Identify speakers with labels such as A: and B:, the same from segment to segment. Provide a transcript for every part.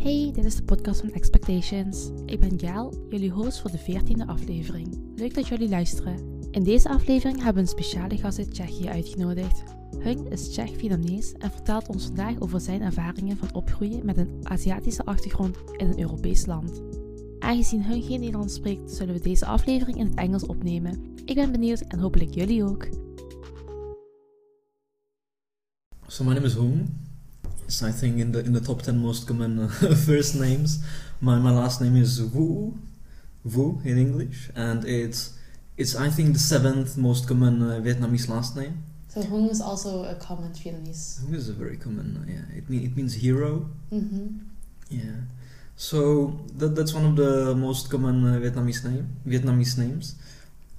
A: Hey, dit is de podcast van Expectations. Ik ben Gail, jullie host voor de 14e aflevering. Leuk dat jullie luisteren. In deze aflevering hebben we een speciale gast uit Tsjechië uitgenodigd. Hung is Tsjech-Vietnamees en vertelt ons vandaag over zijn ervaringen van opgroeien met een Aziatische achtergrond in een Europees land. Aangezien Hung geen Nederlands spreekt, zullen we deze aflevering in het Engels opnemen. Ik ben benieuwd en hopelijk jullie ook.
B: So my name is Hung. It's I think in the in the top ten most common uh, first names. My my last name is Vu, Wu in English, and it's it's I think the seventh most common uh, Vietnamese last name.
C: So Hung is also a common Vietnamese.
B: Hung is a very common. Uh, yeah, it mean, it means hero.
C: Mm-hmm.
B: Yeah. So that that's one of the most common uh, Vietnamese name Vietnamese names.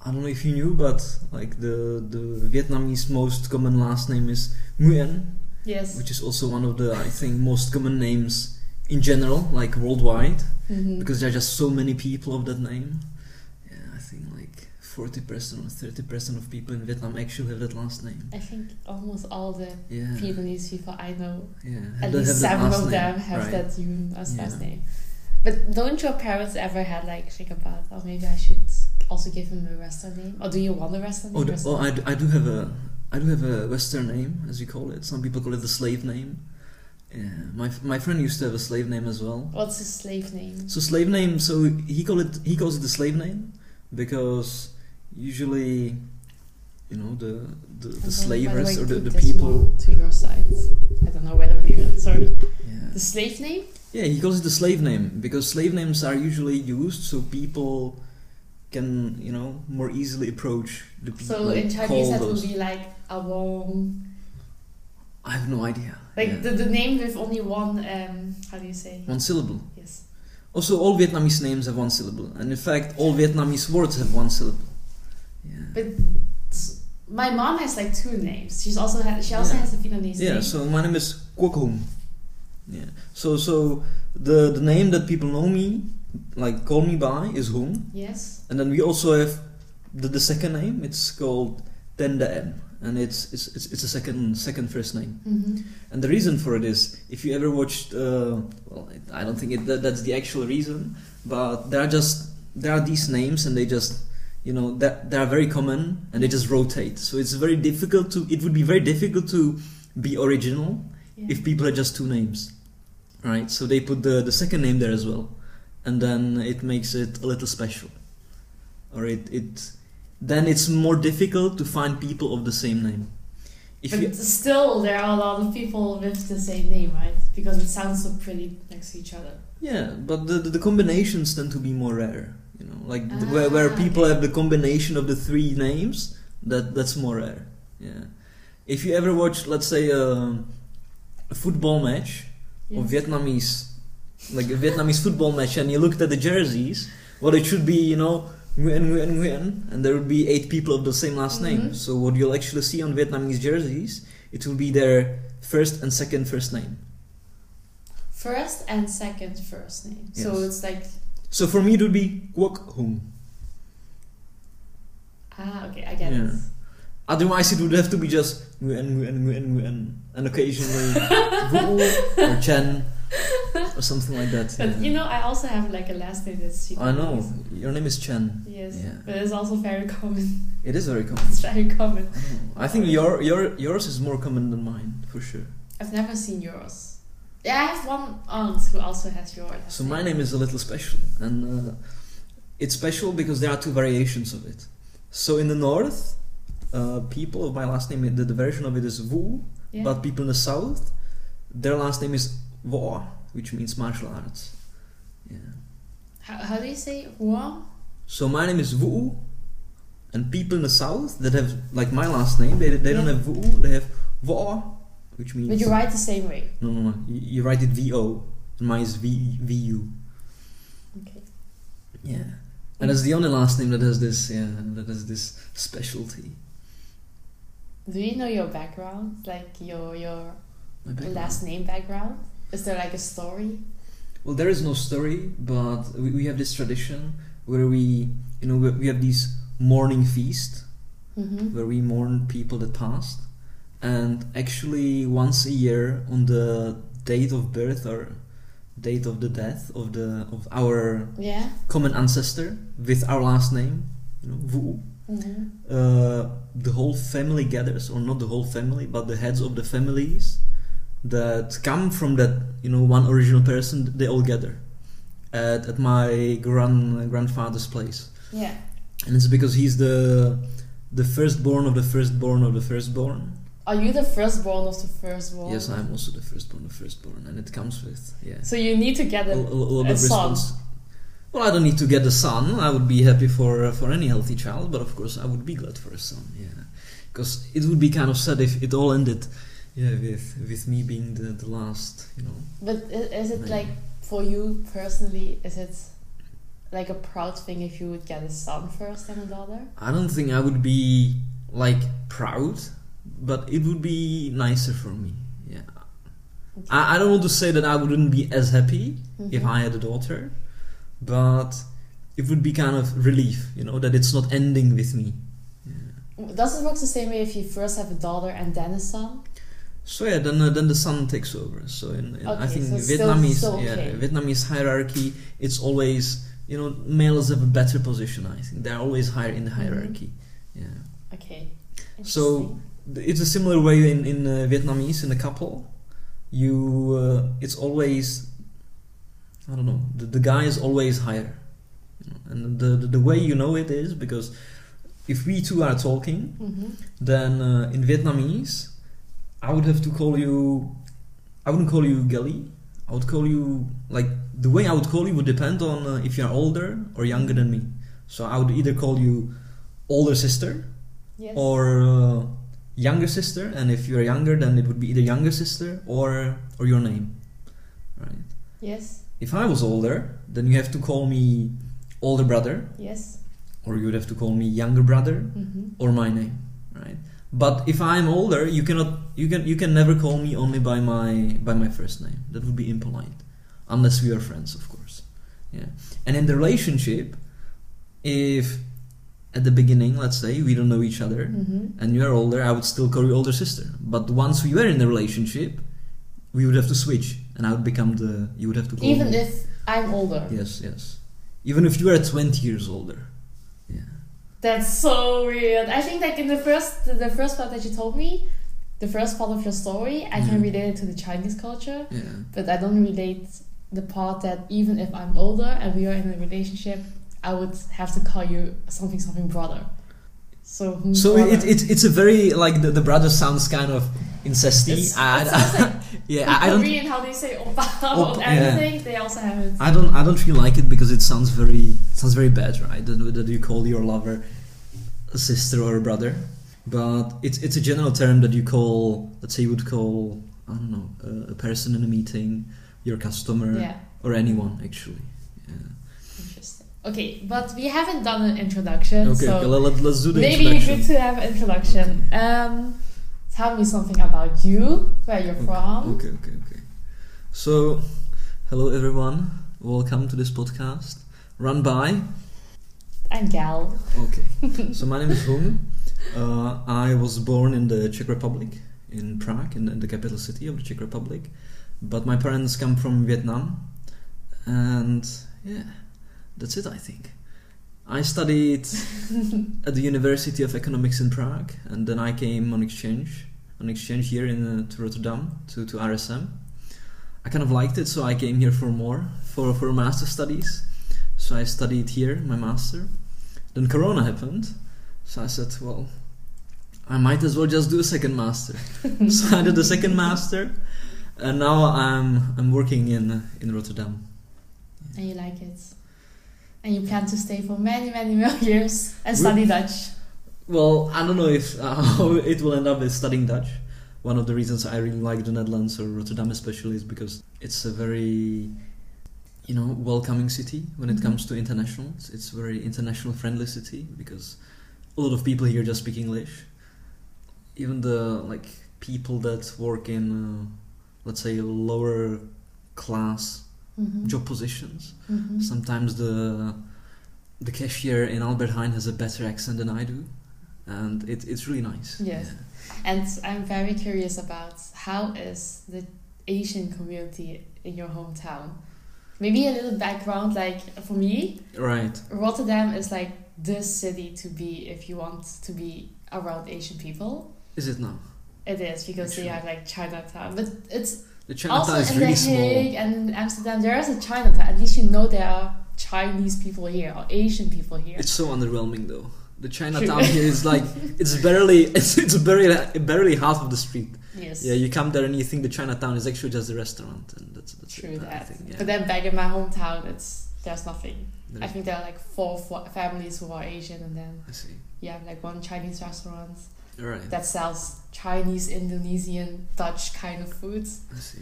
B: I don't know if you knew, but like the the Vietnamese most common last name is Nguyen,
C: Yes.
B: which is also one of the I think most common names in general, like worldwide,
C: Mhm.
B: because there are just so many people of that name. Yeah, I think like forty percent or thirty percent of people in Vietnam actually have that last name.
C: I think almost all the
B: Yeah,
C: Vietnamese people I know,
B: yeah.
C: at least seven of
B: name,
C: them have
B: right.
C: that Nguyen as last name. But don't your parents ever had like think about, oh maybe I should also give him a Western name, or do you want a
B: Oh,
C: name?
B: the,
C: Western
B: oh I, d- I do have a I do have a Western name, as you call it. Some people call it the slave name. Yeah, my my friend used to have a slave name as well.
C: What's his slave name?
B: So slave name. So he call it he calls it the slave name because usually, you know, the the, the slavers or the, the people.
C: to your side. I don't know whether you sorry.
B: Yeah.
C: The slave name?
B: yeah, he calls it the slave name because slave names are usually used so people can you know more easily approach the people.
C: So in Chinese that would be like a Wong.
B: I have no idea.
C: Like
B: Yeah.
C: the, the name with only one um how do you say?
B: one syllable.
C: Yes.
B: Also, all Vietnamese names have one syllable, and in fact, all Vietnamese words have one syllable. Yeah.
C: But my mom has like two names. She's also ha- she also
B: Yeah.
C: has a Vietnamese
B: Yeah.
C: name. Yeah.
B: So my name is Quoc Hung. Yeah. So so the the name that people know me, like call me by, is Hung.
C: yes.
B: and then we also have the, the second name. It's called tên đệm, and it's it's it's, it's a second second first name.
C: hmm
B: And the reason for it is, if you ever watched, uh, well, I don't think it, that, that's the actual reason, but there are just there are these names, and they just, you know, that they are very common, and they just rotate. So it's very difficult to. It would be very difficult to be original
C: Yeah.
B: if people had just two names, right? So they put the the second name there as well, and then it makes it a little special, or it it then it's more difficult to find people of the same name. If
C: but
B: you
C: still, there are a lot of people with the same name, right? Because it sounds so pretty next to each other.
B: Yeah, but the, the, the combinations tend to be more rare. You know, like th- where, where
C: Ah,
B: people
C: okay.
B: have the combination of the three names, that that's more rare. Yeah. If you ever watch, let's say, a, a football match of Vietnamese, like a Vietnamese football match, and you looked at the jerseys, well, it should be, you know, Nguyen, Nguyen, Nguyen, and there would be eight people of the same last name.
C: Mhm.
B: So what you'll actually see on Vietnamese jerseys, it will be their first and second first name.
C: First and second first name. So it's like
B: So for me, it would be Quoc Hung.
C: ah okay, I get
B: Yeah.
C: it.
B: Otherwise, it would have to be just Nguyen, Nguyen, Nguyen, Nguyen, and occasionally Vu or Chen or something like that.
C: But
B: yeah.
C: you know, I also have like a last name that's Vietnamese.
B: I know your name is Chen.
C: Yes,
B: Yeah.
C: but it's also very common.
B: It is very common.
C: It's very common.
B: I. I think your your yours is more common than mine for sure.
C: I've never seen yours. Yeah, I have one aunt who also has yours.
B: So my name is a little special, and uh, it's special because there are two variations of it. So in the north, uh, people of my last name, the, the version of it is Vu,
C: Yeah.
B: but people in the south, their last name is Vo, which means martial arts. Yeah.
C: how, how do you say Hua?
B: So my name is Vu, and people in the south that have like my last name, they, they don't have Vu, they have Vo, which means
C: But you write the same way.
B: no no no you, you write it V O, and mine is V V U.
C: Okay.
B: Yeah, and it's the only last name that has this yeah that has this specialty.
C: Do you know your background, like your your last name background? Is there like a story?
B: Well, there is no story, but we, we have this tradition where we you know we, we have these morning feast
C: Mm-hmm.
B: where we mourn people that passed. And actually, once a year, on the date of birth or date of the death of the of our
C: Yeah.
B: common ancestor with our last name, you know, Vu.
C: hmm
B: Uh, the whole family gathers, or not the whole family, but the heads of the families that come from that, you know, one original person. They all gather at, at my grand grandfather's place,
C: Yeah.
B: and it's because he's the the firstborn of the firstborn of the firstborn.
C: Are you the firstborn of the firstborn?
B: Yes, I'm also the firstborn of the firstborn, and it comes with yeah.
C: So you need to get
B: a,
C: a,
B: a, a
C: son.
B: response. Well, I don't need to get a son. I would be happy for for any healthy child, but of course, I would be glad for a son. Yeah, because it would be kind of sad if it all ended, yeah, with with me being the, the last. You know,
C: But is it like for you personally? Is it like a proud thing if you would get a son first and a daughter?
B: I don't think I would be like proud, but it would be nicer for me. Yeah, I, I don't want to say that I wouldn't be as happy if
C: Mhm.
B: I had a daughter, but it would be kind of relief, you know, that it's not ending with me. Yeah.
C: Does it work the same way if you first have a daughter and then a son?
B: So yeah, then uh, then the son takes over. So in, in I think
C: so
B: Vietnamese
C: still
B: yeah. Vietnamese hierarchy, it's always you know males have a better position. I think they're always higher in the
C: Mhm.
B: hierarchy. Yeah.
C: Okay.
B: So it's a similar way in in uh, Vietnamese in a couple. You uh, it's always I don't know the, the guy is always higher, you know, and the, the the way you know it is because if we two are talking,
C: Mhm.
B: then uh, in Vietnamese, I would have to call you. I wouldn't call you Gelly. I would call you like the way I would call you would depend on uh, if you are older or younger than me. So I would either call you older sister
C: Yes.
B: or uh, younger sister, and if you are younger, then it would be either younger sister or or your name, right?
C: yes.
B: If I was older, then you have to call me older brother,
C: Yes.
B: or you would have to call me younger brother,
C: hmm
B: or my name, right? But if I'm older, you cannot, you can, you can never call me only by my by my first name. That would be impolite, unless we are friends, of course. Yeah. And in the relationship, if at the beginning, let's say we don't know each other,
C: hmm
B: and you are older, I would still call you older sister. But once we were in a relationship, we would have to switch, and I would become the. You would have to call
C: Even
B: me.
C: if I'm older.
B: Yes, yes. Even if you are 20 years older.
C: That's so weird. I think like in the first the first part that you told me, the first part of your story, I can
B: Mhm.
C: relate it to the Chinese culture,
B: Yeah.
C: but I don't relate the part that even if I'm older and we are in a relationship, I would have to call you something something brother. So
B: So
C: brother.
B: it, it it's a very like the, the brother sounds kind of incesty.
C: It's-
B: I,
C: it sounds like
B: yeah,
C: in
B: I, I don't
C: Korean, how they say oppa on
B: yeah.
C: they also have it.
B: I don't I don't really like it because it sounds very sounds very bad, right? That, that you call your lover a sister or a brother, but it's it's a general term that you call. Let's say you would call I don't know a, a person in a meeting, your customer,
C: Yeah,
B: or anyone actually. Yeah.
C: interesting. Okay, but we haven't done an introduction,
B: Okay,
C: so
B: okay let, let's do the
C: maybe
B: introduction.
C: good to have an introduction. Um, tell me something about you, where you're
B: Okay,
C: from.
B: Okay, okay, okay. So, hello everyone. Welcome to this podcast run by.
C: I'm Gal.
B: Okay. so my name is Hung. Uh, I was born in the Czech Republic, in Prague, in the, in the capital city of the Czech Republic. But my parents come from Vietnam, and yeah, that's it. I think. I studied at the University of Economics in Prague, and then I came on exchange, on exchange here in uh, to Rotterdam to, to RSM. I kind of liked it, so I came here for more for for master studies. So I studied here my master. Then Corona happened, so I said, well, I might as well just do a second master. so I did the second master, and now I'm I'm working in uh, in Rotterdam.
C: And you like it. And you plan to stay for many, many more years and
B: We-
C: study Dutch.
B: Well, I don't know if uh, how it will end up with studying Dutch. One of the reasons I really like the Netherlands or Rotterdam especially is because it's a very, you know, welcoming city when it
C: Mhm.
B: comes to internationals. It's a very international friendly city because a lot of people here just speak English. Even the like people that work in, uh, let's say, lower class
C: Mhm.
B: job positions,
C: Mhm.
B: Sometimes the the cashier in Albert Heijn has a better accent than I do, and it, it's really nice.
C: Yes. And I'm very curious about how is the Asian community in your hometown? Maybe a little background. Like for me,
B: Right.
C: Rotterdam is like the city to be if you want to be around Asian people.
B: Is it now?
C: It is because they
B: Sure.
C: are like Chinatown, but it's
B: The Chinatown
C: also
B: is
C: in
B: really
C: The
B: small.
C: Hague and in Amsterdam. There is a Chinatown. At least you know there are Chinese people here or Asian people here.
B: It's so underwhelming though. The Chinatown here is like it's barely it's it's barely barely half of the street.
C: yes.
B: Yeah, you come there and you think the Chinatown is actually just a restaurant, and that's that's
C: True
B: it,
C: that.
B: think, yeah.
C: But then back in my hometown, it's there's nothing. I think there are like four, four families who are Asian, and then
B: I see.
C: you have like one Chinese restaurant
B: right.
C: that sells Chinese, Indonesian, Dutch kind of foods.
B: I see.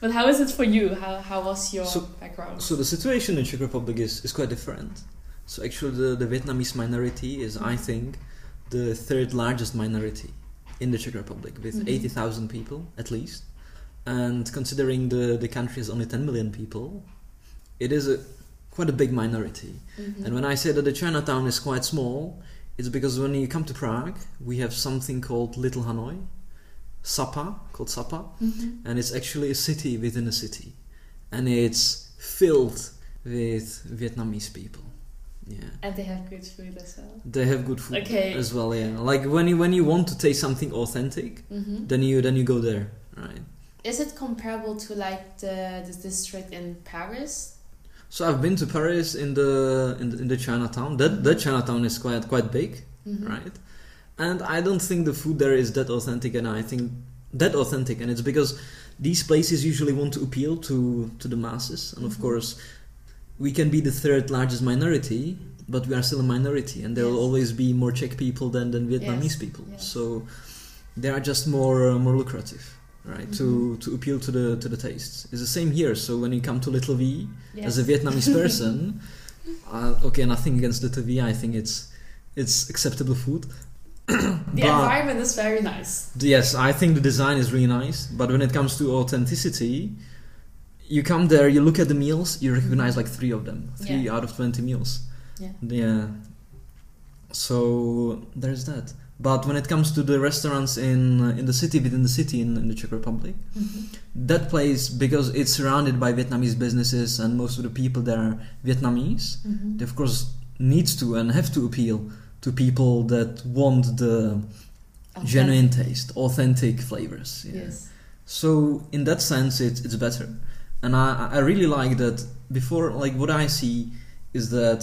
C: But how is it for you? How how was your
B: So-
C: background?
B: So the situation in Czech Republic is, is quite different. So actually, the, the Vietnamese minority is, I think, the third largest minority in the Czech Republic, with
C: Mhm.
B: eighty thousand people at least. And considering the the country is only ten million people, it is a quite a big minority.
C: Mhm.
B: And when I say that the Chinatown is quite small, it's because when you come to Prague, we have something called Little Hanoi, Sapa, called Sapa,
C: Mhm.
B: and it's actually a city within a city, and it's filled with Vietnamese people. Yeah,
C: And they have good food as well.
B: they have good food
C: Okay.
B: as well. Yeah, like when you when you want to taste something authentic,
C: hmm
B: then you then you go there, right?
C: Is it comparable to like the the district in Paris?
B: So I've been to Paris in the in the, in the Chinatown. That that Chinatown is quite quite big,
C: Mhm.
B: right? And I don't think the food there is that authentic, and I think that authentic, and it's because these places usually want to appeal to to the masses, and of
C: Mhm.
B: course, we can be the third largest minority, but we are still a minority, and there will always be more Czech people than than Vietnamese
C: Yes,
B: people.
C: yes.
B: So they are just more uh, more lucrative, right? To
C: Mhm.
B: to appeal to the to the tastes. It's the same here. So when you come to Little V,
C: Yes.
B: as a Vietnamese person, uh, okay, nothing against Little V. I think it's it's acceptable food.
C: the environment is very nice.
B: yes, I think the design is really nice. But when it comes to authenticity, you come there, you look at the meals, you recognize like three of them, three
C: Yeah.
B: out of twenty meals.
C: Yeah.
B: Yeah. So there's that. But when it comes to the restaurants in uh, in the city within the city in, in the Czech Republic,
C: Mhm.
B: that place because it's surrounded by Vietnamese businesses and most of the people there are Vietnamese.
C: Mhm.
B: They of course needs to and have to appeal to people that want the
C: Authentic.
B: genuine taste, authentic flavors. Yeah.
C: Yes.
B: So in that sense, it's it's better, and I I really like that. Before, like what I see is that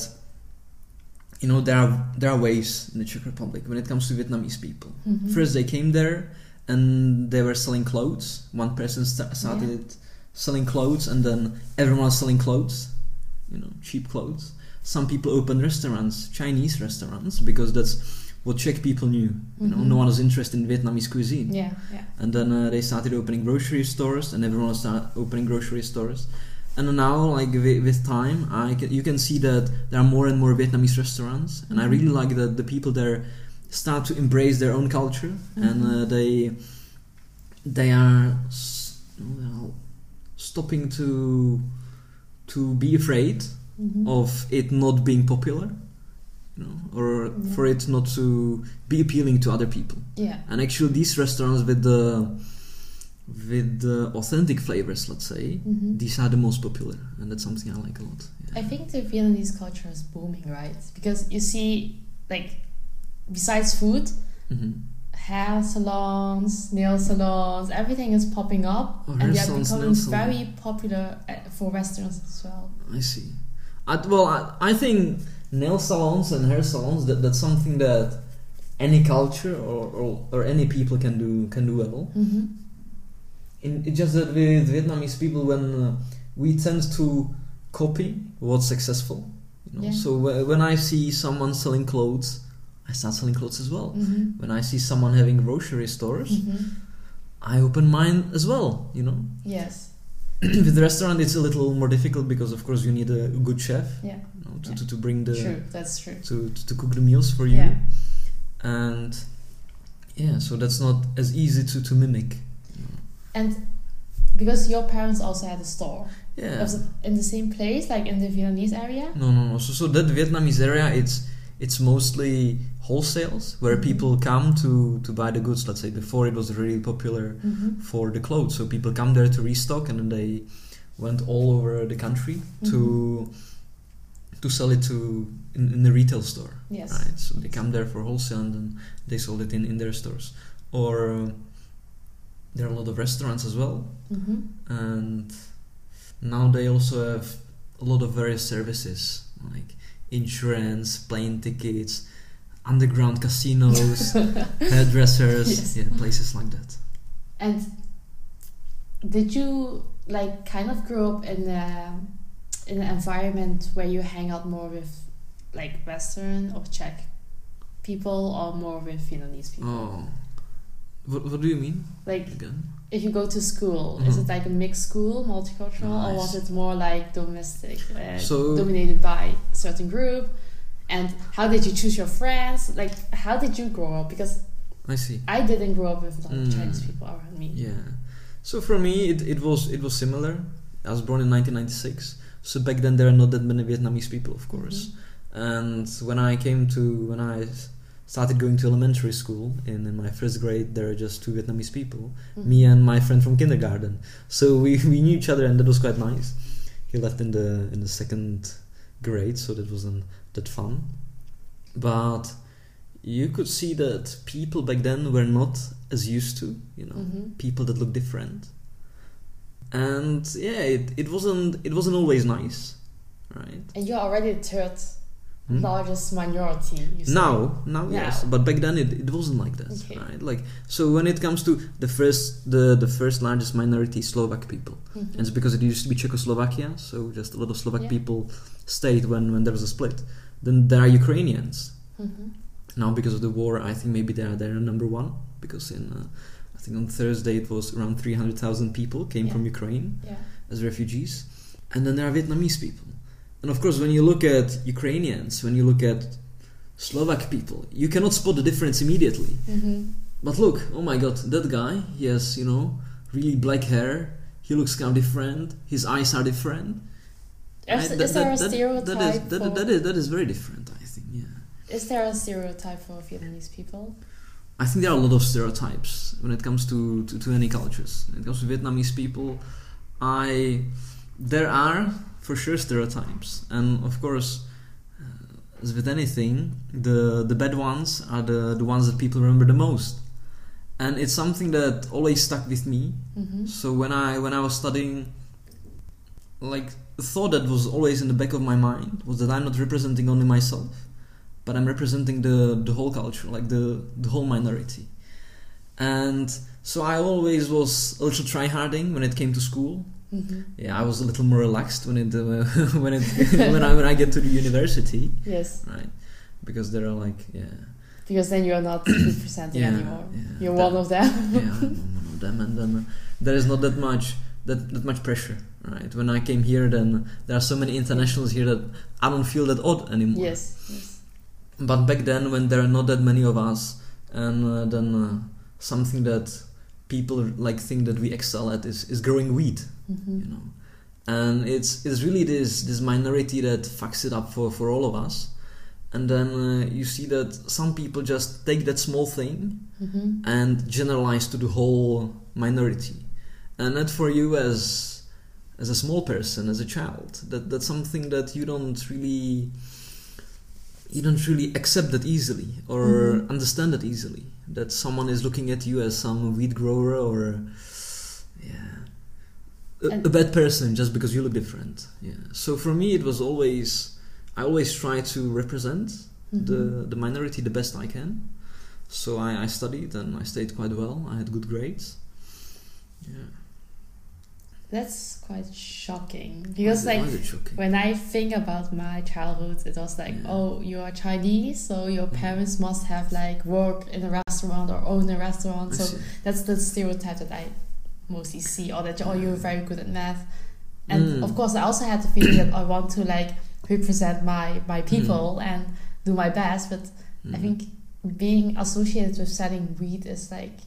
B: you know there are there are ways in the Czech Republic when it comes to Vietnamese people.
C: Mhm.
B: First, they came there and they were selling clothes. One person sta- started selling clothes, and then everyone was selling clothes, you know, cheap clothes. Some people opened restaurants, Chinese restaurants, because that's what Czech people knew. You know,
C: Mhm.
B: no one was interested in Vietnamese cuisine.
C: Yeah, yeah.
B: And then uh, they started opening grocery stores, and everyone started opening grocery stores. And now, like with, with time, I can, you can see that there are more and more Vietnamese restaurants, and I
C: Mhm.
B: really like that the people there start to embrace their own culture, and uh,
C: Mhm.
B: they they are well, stopping to to be afraid
C: Mhm.
B: of it not being popular, you know, or
C: Yeah.
B: for it not to be appealing to other people.
C: Yeah.
B: And actually, these restaurants with the with the authentic flavors, let's say,
C: Mhm.
B: these are the most popular, and that's something I like a lot.
C: I think the Vietnamese culture is booming, right? Because you see, like, besides food,
B: hmm
C: hair salons, nail salons, everything is popping up,
B: Oh,
C: and they are becoming very popular uh, for restaurants as well.
B: I see. I, well, I, I think nail salons and hair salons that that's something that any culture or, or, or any people can do can do well.
C: Mm-hmm.
B: In, it's just that with Vietnamese people, when uh, we tend to copy what's successful, you know.
C: Yeah.
B: So wh- when I see someone selling clothes, I start selling clothes as well.
C: Mm-hmm.
B: When I see someone having grocery stores,
C: Mm-hmm.
B: I open mine as well. You know,
C: Yes.
B: with the restaurant, it's a little more difficult because, of course, you need a good chef
C: Yeah.
B: you know, to,
C: Yeah.
B: to, to bring the
C: True. That's true.
B: to, to, to cook the meals for you,
C: Yeah.
B: and yeah, so that's not as easy to, to mimic.
C: And because your parents also had a store,
B: Yeah.
C: was it in the same place, like in the Vietnamese area?
B: No, no, no. So, so that Vietnamese area, it's it's mostly wholesales where
C: Mhm.
B: people come to to buy the goods. Let's say before it was really popular
C: Mhm.
B: for the clothes, so people come there to restock, and then they went all over the country to
C: Mm-hmm.
B: to sell it to in, in the retail store.
C: Yes.
B: Right. So they come there for wholesale, and then they sold it in in their stores. Or there are a lot of restaurants as well,
C: Mhm.
B: and now they also have a lot of various services like insurance, plane tickets, underground casinos, hairdressers,
C: Yes.
B: yeah, places like that.
C: And did you like kind of grow up in a in an environment where you hang out more with like Western or Czech people or more with Vietnamese people?
B: Oh, what, what do you mean
C: Like
B: again?
C: if you go to school, is
B: Mhm.
C: it like a mixed school, multicultural, or was it more like domestic, uh,
B: So-
C: dominated by a certain group? And how did you choose your friends? Like, how did you grow up? Because
B: I see.
C: I didn't grow up with a lot of
B: Mm.
C: Chinese people around me.
B: Yeah. So for me, it, it was it was similar. I was born in 1996. So back then there are not that many Vietnamese people, of course. And when I came to when I started going to elementary school and in my first grade, there were just two Vietnamese people,
C: Mhm.
B: me and my friend from kindergarten. So we, we knew each other, and that was quite nice. He left in the in the second grade, so that wasn't that fun. But you could see that people back then were not as used to, you know,
C: Mhm.
B: people that look different. And yeah, it, it wasn't it wasn't always nice, right?
C: And you're already the third
B: Hmm?
C: largest minority.
B: Now, now, yes, but back then it, it wasn't like that,
C: Okay.
B: right? Like so, when it comes to the first the the first largest minority, Slovak people,
C: Mhm.
B: and it's because it used to be Czechoslovakia, so just a lot of Slovak
C: Yeah.
B: people stayed when when there was a split. Then there are Ukrainians
C: Mhm.
B: now because of the war. I think maybe they are they're number one because in uh, I think on Thursday it was around three hundred thousand people came
C: Yeah.
B: from Ukraine
C: Yeah.
B: as refugees. And then there are Vietnamese people. And of course, when you look at Ukrainians, when you look at Slovak people, you cannot spot the difference immediately.
C: Mhm.
B: But look, oh my god, that guy, he has, you know, really black hair, he looks kind of different, his eyes are different.
C: Is,
B: Right?
C: is
B: That-
C: there a
B: that- that-
C: stereotype?
B: that, is, that, that, is, that is very different, I think, yeah.
C: is there a stereotype for Vietnamese people?
B: I think there are a lot of stereotypes when it comes to, to, to any cultures. When it comes to Vietnamese people, I there are for sure stereotypes, and of course, uh, as with anything, the the bad ones are the the ones that people remember the most, and it's something that always stuck with me.
C: Mm-hmm.
B: So when I when I was studying, like the thought that was always in the back of my mind was that I'm not representing only myself, but I'm representing the the whole culture, like the the whole minority. And so I always was a little tryharding when it came to school.
C: Mm-hmm.
B: Yeah, I was a little more relaxed when it uh, when it when I when I get to the university,
C: Yes,
B: right? Because there are like yeah
C: because then you're not representing
B: Yeah,
C: anymore.
B: yeah.
C: You're
B: That-
C: one of them.
B: yeah, I'm one of them, and then uh, there is not that much that that much pressure, right? When I came here, then there are so many internationals here that I don't feel that odd anymore.
C: yes, yes.
B: But back then, when there are not that many of us, and uh, then uh, something that people like think that we excel at is, is growing weed,
C: Mm-hmm.
B: you know, and it's it's really this this minority that fucks it up for for all of us. And then uh, you see that some people just take that small thing
C: Mm-hmm.
B: and generalize to the whole minority and that for you as as a small person as a child that that's something that you don't really you don't really accept that easily or
C: Mhm.
B: understand that easily that someone is looking at you as some weed grower or yeah a, a bad person just because you look different yeah so for me it was always i always try to represent
C: Mm-hmm.
B: the the minority the best I can. So I, I studied and I stayed quite well. I had good grades. Yeah.
C: That's quite shocking because
B: Why
C: like
B: why shocking?
C: when I think about my childhood, it was like,
B: Yeah.
C: oh, you are Chinese, so your
B: Mhm.
C: parents must have like work in a restaurant or own a restaurant.
B: I
C: So
B: see.
C: that's the stereotype that I mostly see, or that oh, you're very good at math. And
B: Mm.
C: of course, I also had the feeling that I want to like represent my my people and do my best, but I
B: Mm.
C: think being associated with selling weed is like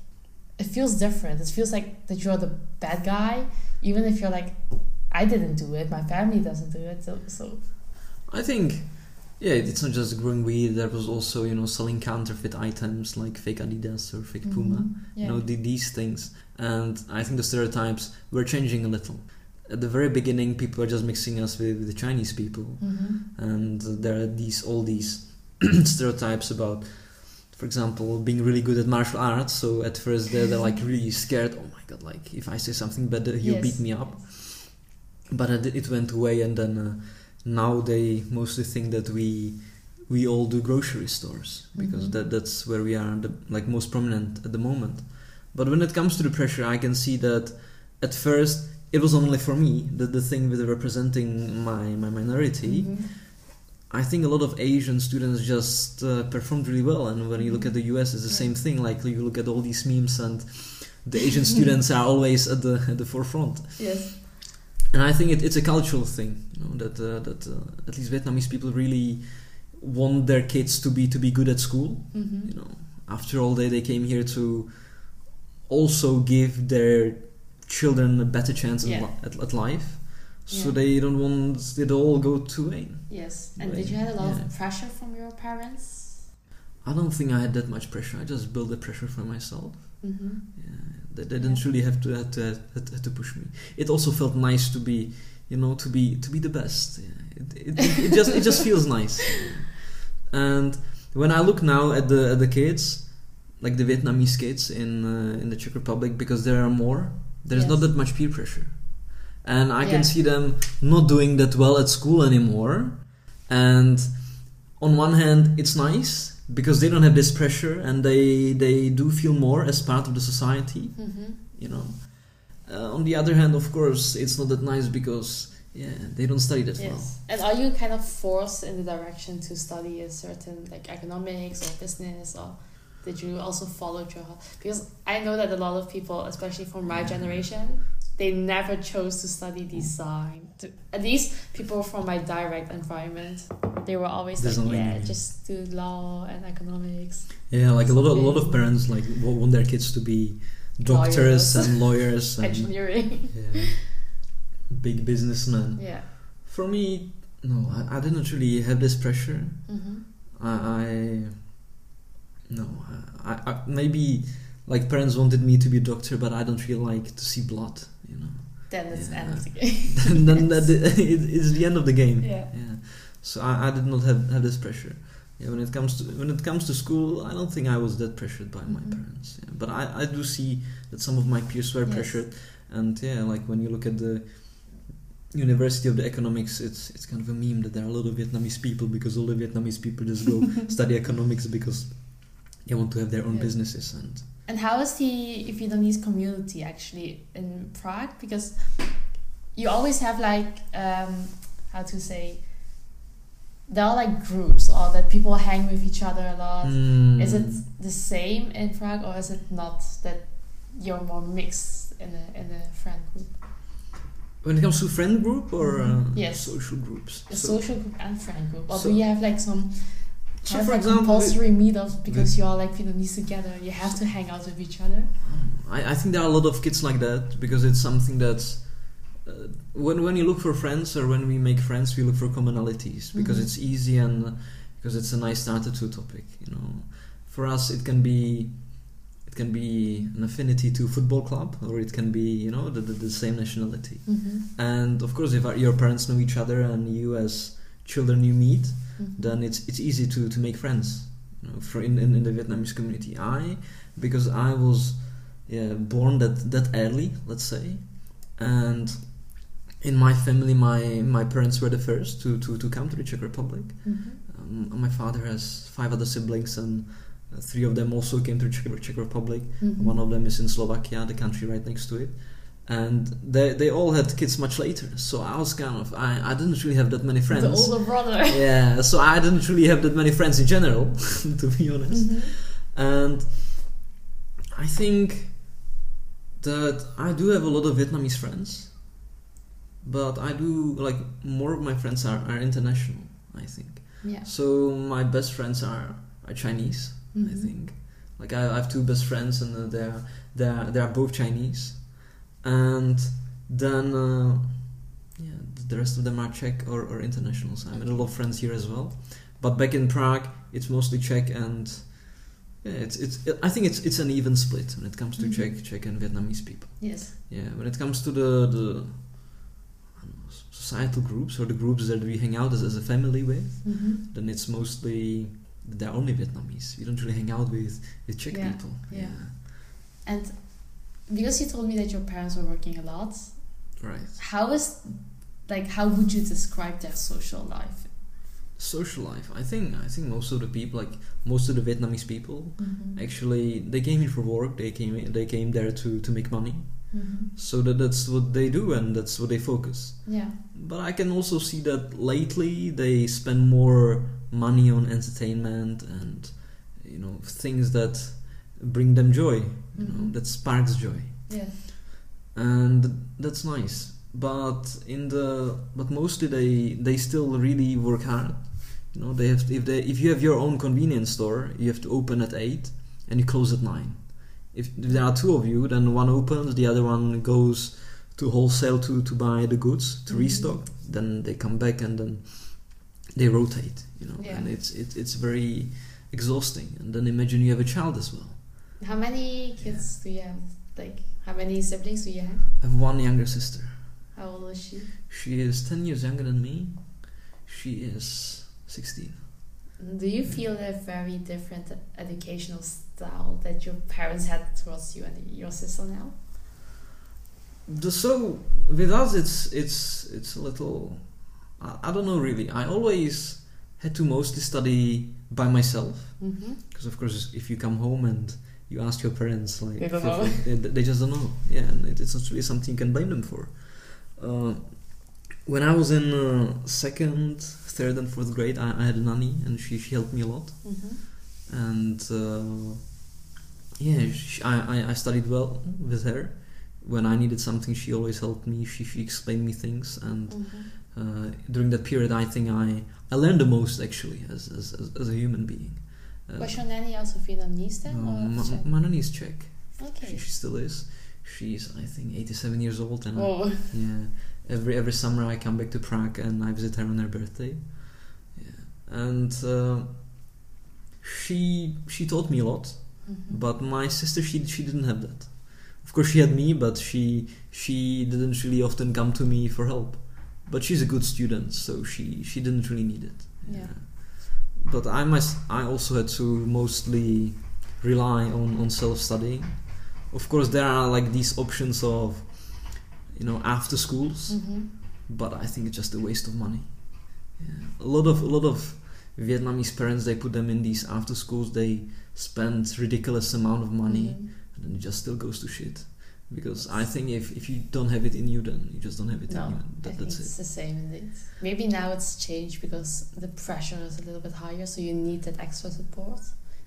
C: it feels different. It feels like that you're the bad guy, even if you're like, I didn't do it, my family doesn't do it. So, so
B: I think Yeah, it's not just growing weed. There was also you know selling counterfeit items like fake Adidas or fake Puma.
C: Mhm. Yeah.
B: You know the, these things, and I think the stereotypes were changing a little. At the very beginning, people were just mixing us with, with the Chinese people,
C: Mhm.
B: and there are these all these stereotypes about, for example, being really good at martial arts. So at first they're, they're like really scared. Oh my god! Like if I say something bad, he'll
C: Yes.
B: beat me up. But it, went away, and then uh, now they mostly think that we we all do grocery stores because
C: Mhm.
B: that that's where we are the, like most prominent at the moment. But when it comes to the pressure, I can see that at first it was only for me that the thing with representing my my minority.
C: Mhm.
B: I think a lot of Asian students just uh, performed really well, and when you look at the US, it's the same thing. Like you look at all these memes, and the Asian students are always at the at the forefront.
C: Yes.
B: And I think it, it's a cultural thing, you know, that uh, that uh, at least Vietnamese people really want their kids to be to be good at school.
C: Mhm.
B: You know, after all, they they came here to also give their children a better chance
C: Yeah.
B: at, at life. So
C: Yeah.
B: they don't want it all go to Wayne.
C: Yes. And
B: Right.
C: did you have a lot
B: Yeah.
C: of pressure from your parents?
B: I don't think I had that much pressure. I just built the pressure for myself.
C: Mm-hmm.
B: Yeah, they, they didn't
C: Yeah.
B: really have to have to, to push me. It also felt nice to be, you know, to be to be the best. Yeah. It, it, it, it just it just feels nice. And when I look now at the at the kids, like the Vietnamese kids in uh, in the Czech Republic, because there are more, there's not that much peer pressure, and I
C: Yeah.
B: can see them not doing that well at school anymore. And on one hand, it's nice because they don't have this pressure and they they do feel more as part of the society
C: Mm-hmm.
B: you know uh, on the other hand of course it's not that nice because yeah they don't study that well
C: And are you kind of forced in the direction to study a certain like economics or business or did you also follow your? Because I know that a lot of people, especially from my generation, they never chose to study design. At least people from my direct environment, they were always like, yeah,
B: mean.
C: just do law and economics.
B: yeah like a lot of a lot of parents like want their kids to be doctors
C: Lawyers.
B: and lawyers and
C: Engineering.
B: yeah, big businessmen
C: yeah.
B: for me no I, I didn't really have this pressure
C: Mm-hmm.
B: I, I no I, I maybe like parents wanted me to be a doctor but I don't really like to see blood
C: Then it's the end of the game.
B: then that, it, it's the end of the game.
C: Yeah.
B: Yeah. So I, I did not have, have this pressure. Yeah. When it comes to when it comes to school, I don't think I was that pressured by my
C: Mhm.
B: parents. Yeah. But I, I do see that some of my peers were
C: Yes.
B: pressured, and yeah, like when you look at the University of the Economics, it's it's kind of a meme that there are a lot of Vietnamese people because all the Vietnamese people just go study economics because they want to have their own
C: Yeah.
B: businesses and
C: And how is the Vietnamese community actually in Prague? Because you always have like um, how to say there are like groups or that people hang with each other a lot.
B: Mm.
C: Is it the same in Prague or is it not that you're more mixed in a in a friend group?
B: when it comes to friend group or uh,
C: Mhm. Yes.
B: social groups?
C: A
B: So-
C: social group and friend group, or
B: So-
C: do you have like some?
B: So for
C: like
B: example,
C: compulsory meetups because you are like Vietnamese together. You have to hang out with each other.
B: I, I think there are a lot of kids like that because it's something that's uh, when when you look for friends or when we make friends, we look for commonalities because
C: Mhm.
B: it's easy and because it's a nice starter to a topic. You know, for us it can be it can be an affinity to football club or it can be you know the, the, the same nationality.
C: Mm-hmm.
B: And of course, if our- your parents know each other and you as children you meet,
C: Mm-hmm.
B: then it's it's easy to, to make friends you know, for in, in, in the Vietnamese community. I because I was yeah, born that that early, let's say, and in my family, my my parents were the first to, to, to come to the Czech Republic.
C: Mm-hmm.
B: Um, my father has five other siblings, and uh, three of them also came to the Czech, Czech Republic.
C: Mhm.
B: One of them is in Slovakia, the country right next to it. And they, they all had kids much later, so I was kind of I, I didn't really have that many friends
C: The older brother.
B: yeah, so I didn't really have that many friends in general, to be honest.
C: Mhm.
B: And I think that I do have a lot of Vietnamese friends, but I do like more of my friends are, are international. I think
C: Yeah.
B: so. My best friends are are Chinese. I
C: Mhm.
B: think like I, I have two best friends, and uh, they're they're they are both Chinese, and then. Uh, yeah, the rest of them are Czech or, or international. So I made a lot of friends here as well, But back in Prague, it's mostly Czech and yeah, it's it's. I think it's it's an even split when it comes to
C: Mhm.
B: Czech Czech and Vietnamese people.
C: Yes.
B: Yeah, when it comes to the the know, societal groups or the groups that we hang out as, as a family with,
C: Mm-hmm.
B: then it's mostly they're only Vietnamese. We don't really hang out with with Czech
C: Yeah,
B: people.
C: yeah. And because you told me that your parents were working a lot,
B: Right.
C: how is like how would you describe their social life?
B: Social life. I think I think most of the people, like most of the Vietnamese people,
C: Mm-hmm.
B: actually they came in for work. They came they came there to to make money.
C: Mm-hmm.
B: So that that's what they do and that's what they focus.
C: Yeah.
B: But I can also see that lately they spend more money on entertainment and you know things that bring them joy. You know
C: Mhm.
B: that sparks joy,
C: Yeah.
B: and that's nice. But in the but mostly they they still really work hard. You know they have if they if you have your own convenience store, you have to open at eight and you close at nine. If, if there are two of you, then one opens, the other one goes to wholesale to, to buy the goods to
C: Mhm.
B: restock. Then they come back and then they rotate. You know,
C: Yeah.
B: and it's it, it's very exhausting. And then imagine you have a child as well.
C: How many kids do you have? Like how many siblings do you have?
B: I have one younger sister.
C: How old is she?
B: She is ten years younger than me. She is sixteen.
C: Do you feel a very different educational style that your parents had towards you and your sister now?
B: The, so with us, it's it's it's a little. I, I don't know really. I always had to mostly study by myself
C: Mm-hmm.
B: because of course if you come home and you ask your parents like
C: They don't know.
B: they, they just don't know. Yeah and it, it's not really something you can blame them for. Uh, when I was in uh, second third and fourth grade I, I had a nanny and she, she helped me a lot.
C: Mm-hmm.
B: and uh, yeah she, I, I, I studied well with her. When I needed something she always helped me. She, she explained me things. And
C: Mm-hmm.
B: uh, during that period I think I, I learned the most actually as, as, as, as a human being
C: Was your nanny also Vietnamese Czech?
B: my, my nanny is Czech. She,
C: Okay.
B: she still is. She's I think 87 years old, and I-
C: Oh.
B: yeah, every every summer I come back to Prague and I visit her on her birthday. Yeah, and uh, she she taught me a lot,
C: Mhm.
B: but my sister she she didn't have that. Of course, she had me, but she she didn't really often come to me for help. But she's a good student, so she she didn't really need it.
C: Yeah.
B: But I must I also had to mostly rely on, on self studying. Of course, there are like these options of, you know, after schools,
C: Mhm.
B: but I think it's just a waste of money. Yeah. A lot of a lot of Vietnamese parents they put them in these after schools. They spend ridiculous amount of money,
C: Mhm.
B: and then it just still goes to shit. Because I think if, if you don't have it in you, then you just don't have it
C: No,
B: in you.
C: I think
B: that's
C: it's
B: it.
C: the same indeed. Maybe now it's changed because the pressure is a little bit higher, so you need that extra support.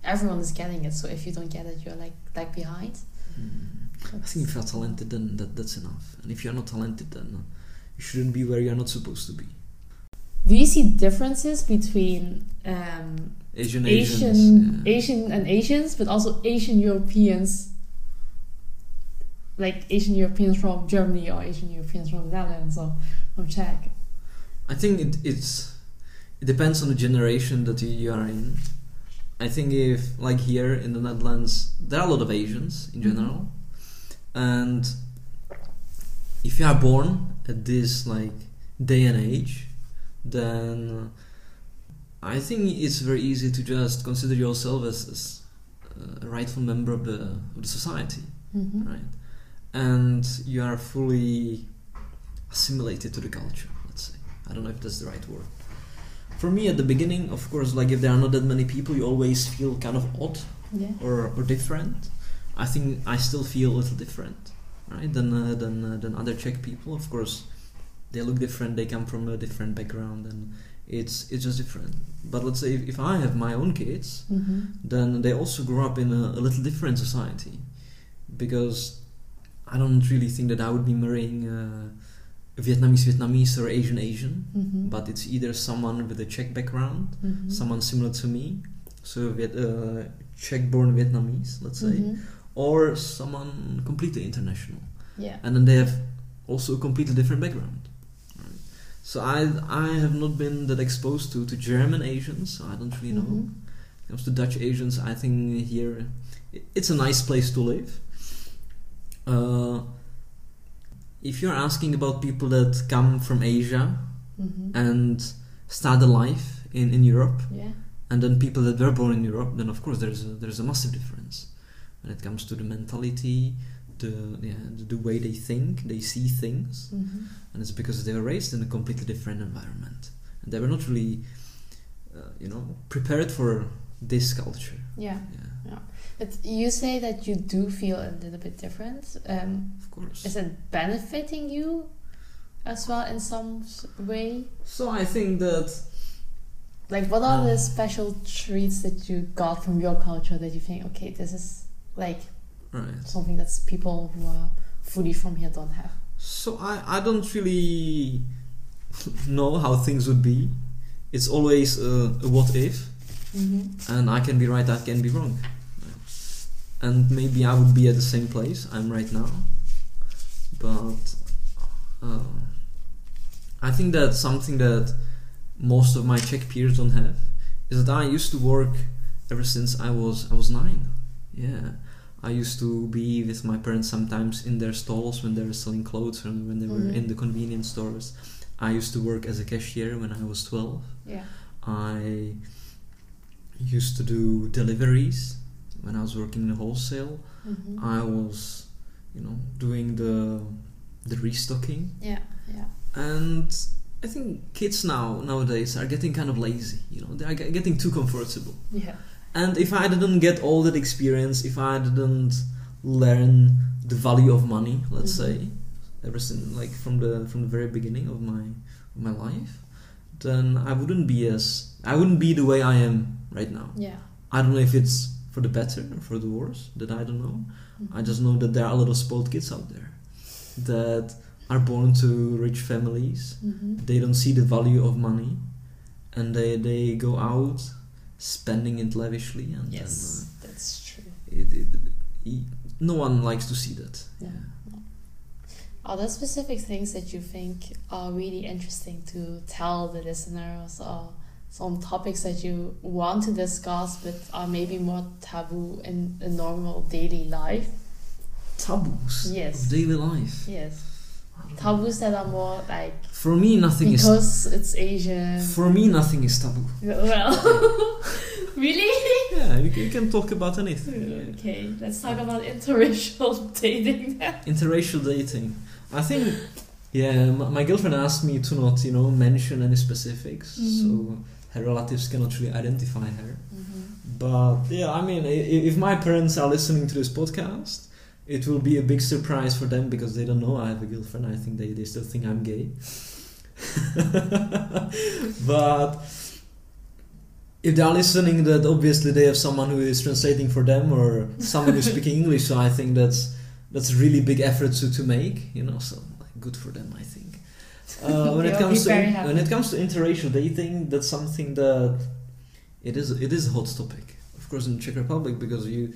C: Everyone is getting it, so if you don't get it, you're like like behind.
B: Mm. I think if you're talented, then that, that's enough. And if you're not talented, then you shouldn't be where you're not supposed to be.
C: Do you see differences between um,
B: Asian
C: Asian
B: Asians. yeah.
C: Asian and Asians, but also Asian Europeans, like Asian Europeans from Germany or Asian Europeans from the Netherlands or from Czech?
B: I think it, it's it depends on the generation that you, are in. I think if like here in the Netherlands, there are a lot of Asians in
C: Mhm.
B: general, and if you are born at this like day and age, then I think it's very easy to just consider yourself as, as a rightful member of the of the society
C: Mm-hmm.
B: right? And you are fully assimilated to the culture. Let's say I don't know if that's the right word. For me, at the beginning, of course, like if there are not that many people, you always feel kind of odd
C: Yeah.
B: or, or different. I think I still feel a little different, right? Than uh, than uh, than other Czech people. Of course, they look different. They come from a different background, and it's it's just different. But let's say if, if I have my own kids,
C: Mm-hmm.
B: then they also grow up in a, a little different society because I don't really think that I would be marrying uh, a Vietnamese Vietnamese or Asian Asian,
C: Mm-hmm.
B: but it's either someone with a Czech background,
C: Mhm.
B: someone similar to me, so Viet, uh, Czech-born Vietnamese, let's say,
C: Mhm.
B: or someone completely international,
C: Yeah.
B: and then they have also a completely different background. Right? So I I have not been that exposed to, to German Asians, so I don't really know.
C: Mhm.
B: When it comes to Dutch Asians, I think here it's a nice place to live. Uh, if you're asking about people that come from Asia
C: Mhm.
B: and start a life in, in Europe,
C: yeah.
B: and then people that were born in Europe, then of course there's a, there's a massive difference when it comes to the mentality, the yeah, the, the way they think, they see things,
C: Mhm.
B: and it's because they were raised in a completely different environment, and they were not really, uh, you know, prepared for this culture.
C: Yeah.
B: Yeah,
C: But you say that you do feel a little bit different. Um,
B: of course.
C: is it benefiting you as well in some way?
B: So I think that
C: Like, what are the
B: Um,
C: special treats that you got from your culture that you think, okay, this is like
B: right.
C: something that people who are fully from here don't have?
B: So I, I don't really know how things would be. It's always a, a what if,
C: Mm-hmm.
B: and I can be right, I can be wrong. And maybe I would be at the same place I'm right now. But uh, I think that something that most of my Czech peers don't have is that I used to work ever since I was I was nine. Yeah. I used to be with my parents sometimes in their stalls when they were selling clothes and when they were
C: Mhm.
B: in the convenience stores. I used to work as a cashier when I was 12.
C: Yeah.
B: I used to do deliveries when I was working in the wholesale.
C: Mm-hmm.
B: I was, you know, doing the the restocking,
C: yeah. Yeah.
B: and I think kids now nowadays are getting kind of lazy. You know, they are ge- getting too comfortable.
C: Yeah.
B: And if I didn't get all that experience, if I didn't learn the value of money, let's
C: Mhm.
B: say, ever since like from the from the very beginning of my of my life, then I wouldn't be as I wouldn't be the way I am right now.
C: Yeah.
B: I don't know if it's for the better or for the worse. That I don't know. I just know that there are a lot of spoiled kids out there that are born to rich families.
C: Mm-hmm.
B: They don't see the value of money, and they they go out spending it lavishly, and
C: Yes, that's true.
B: uh, it, it, it- no one likes to see that.
C: Yeah. Are there specific things that you think are really interesting to tell the listeners or some topics that you want to discuss but are maybe more taboo in a normal daily life?
B: Taboos
C: Yes.
B: daily life.
C: Yes. Taboos that are more like
B: For me, nothing is.
C: because it's Asian.
B: For me, nothing is taboo.
C: well, really?
B: Yeah, you, can- you can talk about anything.
C: Okay, let's talk about interracial dating then.
B: Interracial dating. I think, yeah, my, my girlfriend asked me to not, you know, mention any specifics,
C: Mhm.
B: so her relatives cannot really identify her.
C: Mm-hmm.
B: But yeah, I mean, if my parents are listening to this podcast, it will be a big surprise for them because they don't know I have a girlfriend. I think they, they still think I'm gay. but if they are listening, that obviously they have someone who is translating for them or someone who's speaking English. So I think that's that's a really big effort to, to make. You know, so like, good for them. I think. Uh, when it comes to
C: happy.
B: when it comes to interracial dating, that's something that it is it is a hot topic. Of course, in Czech Republic, because you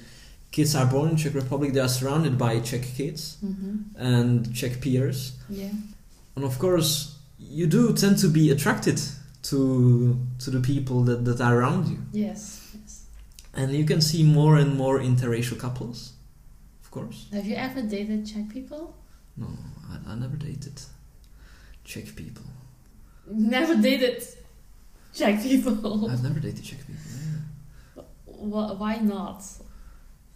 B: kids are born in Czech Republic, they are surrounded by Czech kids
C: Mm-hmm.
B: and Czech peers,
C: Yeah.
B: and of course, you do tend to be attracted to to the people that, that are around you,
C: Yes. Yes.
B: and you can see more and more interracial couples. Of course,
C: Have you ever dated Czech people?
B: no, I, I never dated Czech people.
C: Never dated Czech people.
B: I've never dated Czech people. Yeah.
C: Wh- Why not?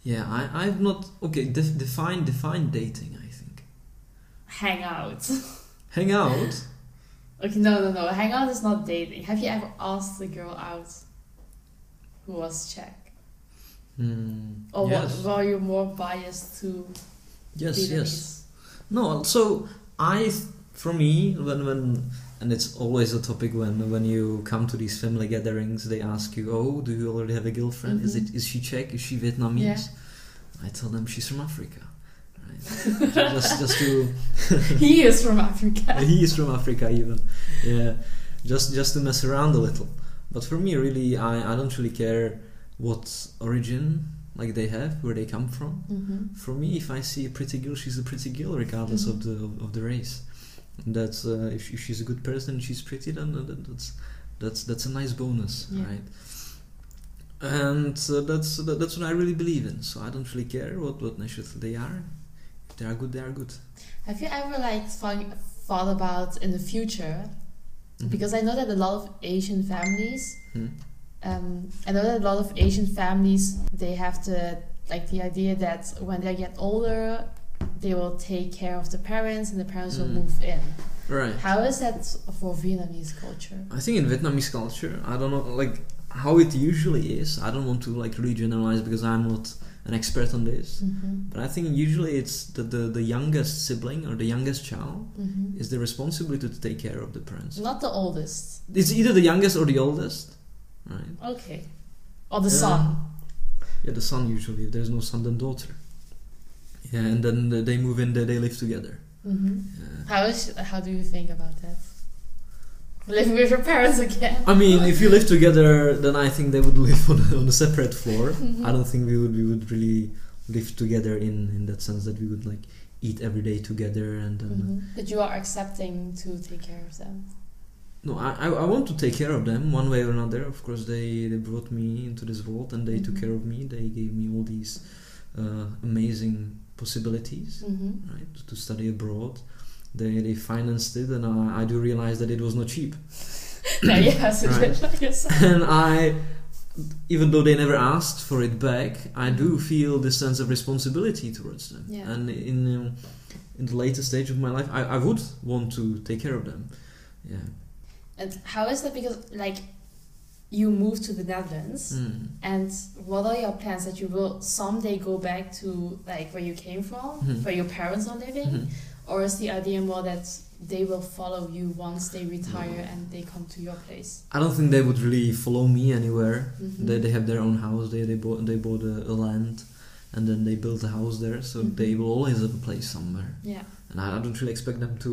B: Yeah, I, I've not. Okay, def, define define dating. I think
C: Hang out.
B: hang out.
C: Okay, no, no, no. Hang out is not dating. Have you ever asked a girl out who was Czech?
B: Hmm,
C: Or
B: yes,
C: were you more biased to
B: yes,
C: Vietnamese?
B: yes. No, so I, for me, when when and it's always a topic when when you come to these family gatherings, they ask you, "Oh, do you already have a girlfriend? Is
C: Mhm.
B: it is she Czech? Is she Vietnamese?"
C: Yeah.
B: I tell them she's from Africa. Right? just just to
C: he is from Africa.
B: he is from Africa even. Yeah, just just to mess around a little. But for me, really, I, I don't really care what origin like they have, where they come from.
C: Mm-hmm.
B: For me, if I see a pretty girl, she's a pretty girl, regardless of the of the race. That's uh, if, if she's a good person, she's pretty, then uh, that- that's that's that's a nice bonus,
C: Yeah.
B: right? And uh, that's that, that's what I really believe in. So I don't really care what what nationality they are. If they are good, they are good.
C: Have you ever like thought, thought about in the future?
B: Mhm.
C: Because I know that a lot of Asian families,
B: Hmm.
C: um, I know that a lot of Asian families they have the like the idea that when they get older, they will take care of the parents and the parents will
B: Mm.
C: move in.
B: Right.
C: How is that for Vietnamese culture?
B: I think in Vietnamese culture, I don't know, like how it usually is. I don't want to like really generalize because I'm not an expert on this.
C: Mm-hmm.
B: But I think usually it's the, the, the youngest sibling or the youngest child
C: Mm-hmm.
B: is the responsibility to take care of the parents.
C: Not the oldest.
B: It's either the youngest or the oldest, right?
C: Okay. Or the
B: Yeah.
C: son.
B: Yeah, the son usually. If there's no son, then daughter. Yeah, and then they move in, they, they live together.
C: Mm-hmm.
B: Yeah.
C: How is how do you think about that? Living with your parents again.
B: I mean, if you live together, then I think they would live on a, on a separate floor.
C: Mhm.
B: I don't think we would we would really live together in in that sense that we would like eat every day together and then.
C: Mhm. But you are accepting to take care of them.
B: No, I, I I want to take care of them one way or another. Of course, they, they brought me into this world and they took
C: Mhm.
B: care of me. They gave me all these uh, amazing possibilities,
C: Mm-hmm.
B: right, to, to study abroad. They, they financed it, and I, I do realize that it was not cheap.
C: yeah, so
B: Right. and I, even though they never asked for it back, I do feel this sense of responsibility towards them.
C: Yeah.
B: And in um, in the later stage of my life, I, I would want to take care of them. Yeah.
C: And how is that? Because like you moved to the Netherlands,
B: Mm.
C: and what are your plans that you will someday go back to like where you came from,
B: Mhm.
C: where your parents are living,
B: Mhm.
C: or is the idea more that they will follow you once they retire and they come to your place?
B: I don't think they would really follow me anywhere.
C: Mhm.
B: They, they have their own house. They they bought they bought a, a land, and then they built a house there. So
C: Mhm.
B: they will always have a place somewhere.
C: Yeah.
B: And I, I don't really expect them to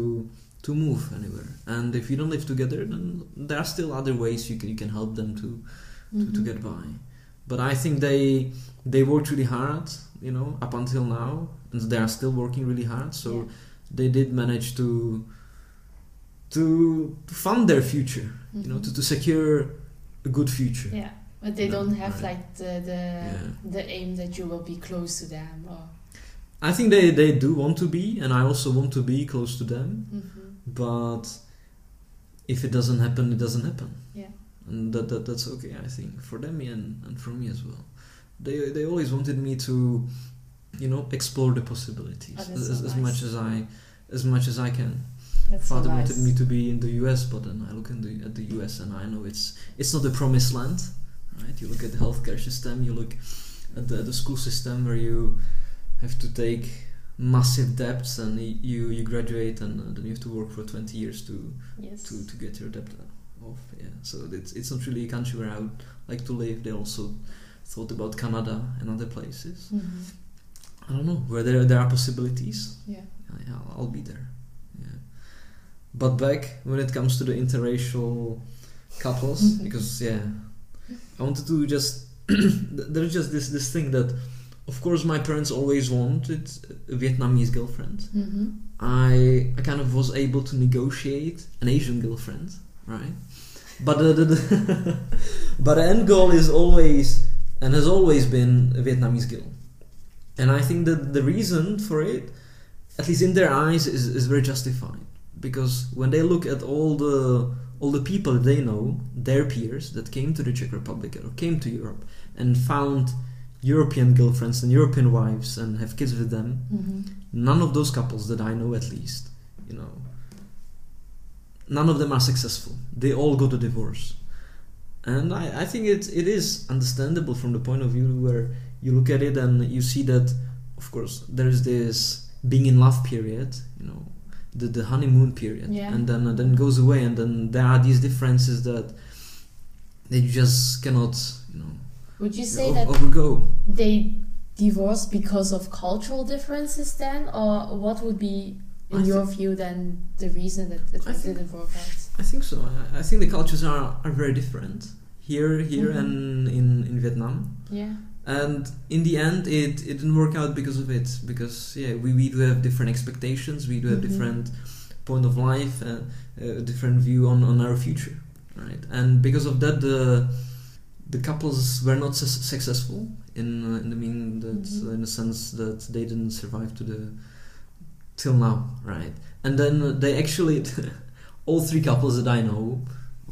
B: to move anywhere. And if you don't live together, then there are still other ways you can you can help them to to, to
C: Mhm.
B: get by. But I think they they worked really hard, you know, up until now, and they are still working really hard. So
C: Yeah.
B: they did manage to to to fund their future, you know,
C: Mhm.
B: to, to secure a good future.
C: Yeah, but they don't have
B: right.
C: like the the
B: Yeah.
C: the aim that you will be close to them or.
B: I think they, they do want to be, and I also want to be close to them.
C: Mhm.
B: But if it doesn't happen, it doesn't happen.
C: Yeah.
B: and that, that that's okay. I think for them and, and for me as well. They they always wanted me to, you know, explore the possibilities
C: Oh,
B: as,
C: so
B: as
C: nice.
B: much as I as much as I can.
C: That's so
B: Father
C: nice.
B: wanted me to be in the U.S., but then I look in the, at the U.S. and I know it's it's not the promised land, right? You look at the healthcare system, you look at the, the school system where you have to take massive debts and you you graduate and uh, then you have to work for 20 years to
C: Yes.
B: to, to get your debt off. Yeah, so it's it's not really a country where I would like to live. They also thought about Canada and other places.
C: Mhm.
B: I don't know where there there are possibilities.
C: Yeah.
B: Yeah, I'll, I'll be there. Yeah, but back when it comes to the interracial couples,
C: Mhm.
B: because yeah, I wanted to just there's just this this thing that, of course, my parents always wanted a Vietnamese girlfriend.
C: Mhm.
B: I I kind of was able to negotiate an Asian girlfriend, right? But the, the, the but the end goal is always and has always been a Vietnamese girl, and I think that the reason for it, at least in their eyes, is, is very justified because when they look at all the all the people they know, their peers that came to the Czech Republic or came to Europe and found European girlfriends and European wives and have kids with them,
C: Mhm.
B: none of those couples that I know at least, you know, none of them are successful. They all go to divorce. And I, I think it, it is understandable from the point of view where you look at it and you see that, of course, there is this being in love period, you know, the, the honeymoon period.
C: Yeah.
B: And then, uh, then it goes away, and then there are these differences that, that you just cannot, you know,
C: Would you say
B: o-
C: that
B: overgo.
C: they divorced because of cultural differences then, or what would be, in
B: I
C: your view, then the reason that it
B: I think-
C: didn't work out?
B: I think so. I, I think the cultures are, are very different here here
C: Mhm.
B: and in, in Vietnam.
C: Yeah.
B: And in the end, it, it didn't work out because of it. Because yeah, we, we do have different expectations. We do have
C: Mhm.
B: different point of life and a different view on, on our future, right? And because of that, the the couples were not su- successful in uh, in the meaning that
C: Mhm.
B: uh, in the sense that they didn't survive to the till now, right? And then they actually all three couples that I know,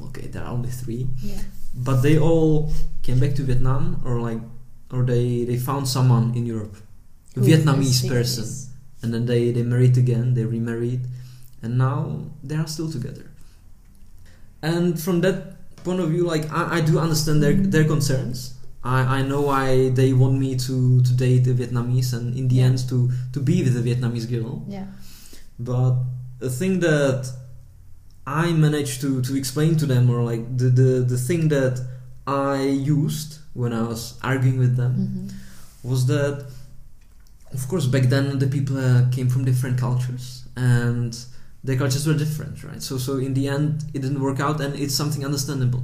B: okay, there are only three,
C: Yeah.
B: but they all came back to Vietnam or like or they they found someone in Europe, a Vietnamese person, and then they they married again, they remarried, and now they are still together. And from that point of view, like I, I do understand their their concerns. I, I know why they want me to, to date a Vietnamese and in the
C: Yeah.
B: end to, to be with a Vietnamese girl.
C: Yeah.
B: But the thing that I managed to, to explain to them, or like the, the, the thing that I used when I was arguing with them,
C: Mhm.
B: was that, of course, back then the people uh, came from different cultures and their cultures were different, right? So, so in the end, it didn't work out, and it's something understandable.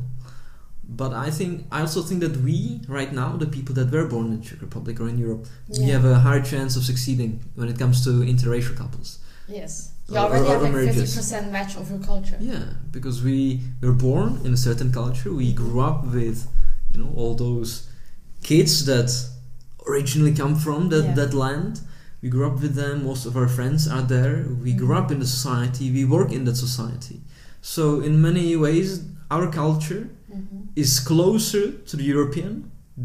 B: But I think I also think that we, right now, the people that were born in Czech Republic or in Europe, we have a higher chance of succeeding when it comes to interracial couples.
C: Yes. You already have like fifty percent match of your culture.
B: Yeah, because we were born in a certain culture. We grew up with, you know, all those kids that originally come from that,
C: Yeah.
B: that land. We grew up with them. Most of our friends are there. We grew up in the society. We work in that society. So in many ways, our culture
C: Mhm.
B: is closer to the European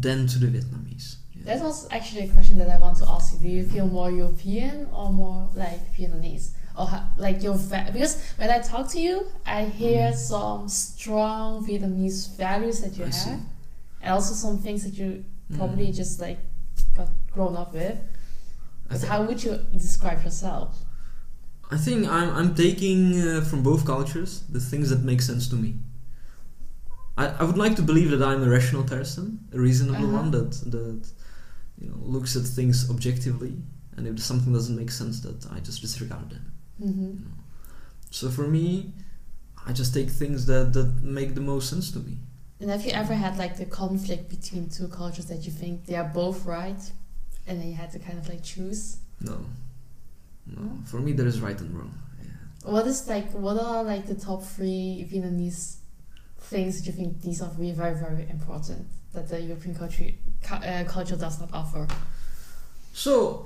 B: than to the Vietnamese. Yeah.
C: That was actually a question that I want to ask you. Do you feel more European or more like Vietnamese? Or ha- like your va- because when I talk to you, I hear some strong Vietnamese values that you
B: I
C: have,
B: see.
C: and also some things that you
B: Mm.
C: probably just like got grown up with.
B: Thi-
C: how would you describe yourself?
B: I think I'm, I'm taking uh, from both cultures the things that make sense to me. I, I would like to believe that I'm a rational person, a reasonable
C: Uh-huh.
B: one that that you know looks at things objectively, and if something doesn't make sense, that I just disregard them.
C: hmm
B: So for me, I just take things that that make the most sense to me.
C: And have you ever had like the conflict between two cultures that you think they are both right, and then you had to kind of like choose?
B: No, no. For me, there is right and wrong. Yeah.
C: What is like what are like the top three Vietnamese things that you think these are really very very important that the European country uh, culture does not offer?
B: So.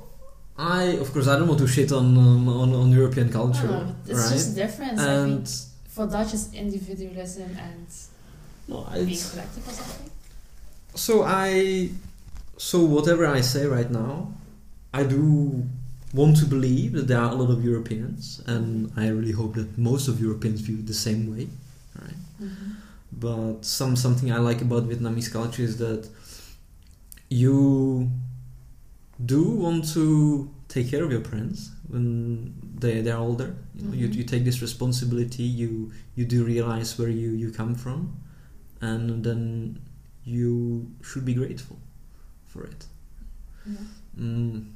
B: I, of course, I don't want to shit on um, on, on European culture,
C: No, it's
B: right?
C: just different.
B: And
C: for Dutch it's individualism and
B: no,
C: being collective or something.
B: So I, so whatever I say right now, I do want to believe that there are a lot of Europeans, and I really hope that most of Europeans view it the same way, right?
C: Mm-hmm.
B: But some something I like about Vietnamese culture is that you do want to take care of your parents when they they're older. You know, you,
C: Mhm.
B: you take this responsibility. You you do realize where you you come from, and then you should be grateful for it.
C: Yeah.
B: Mm,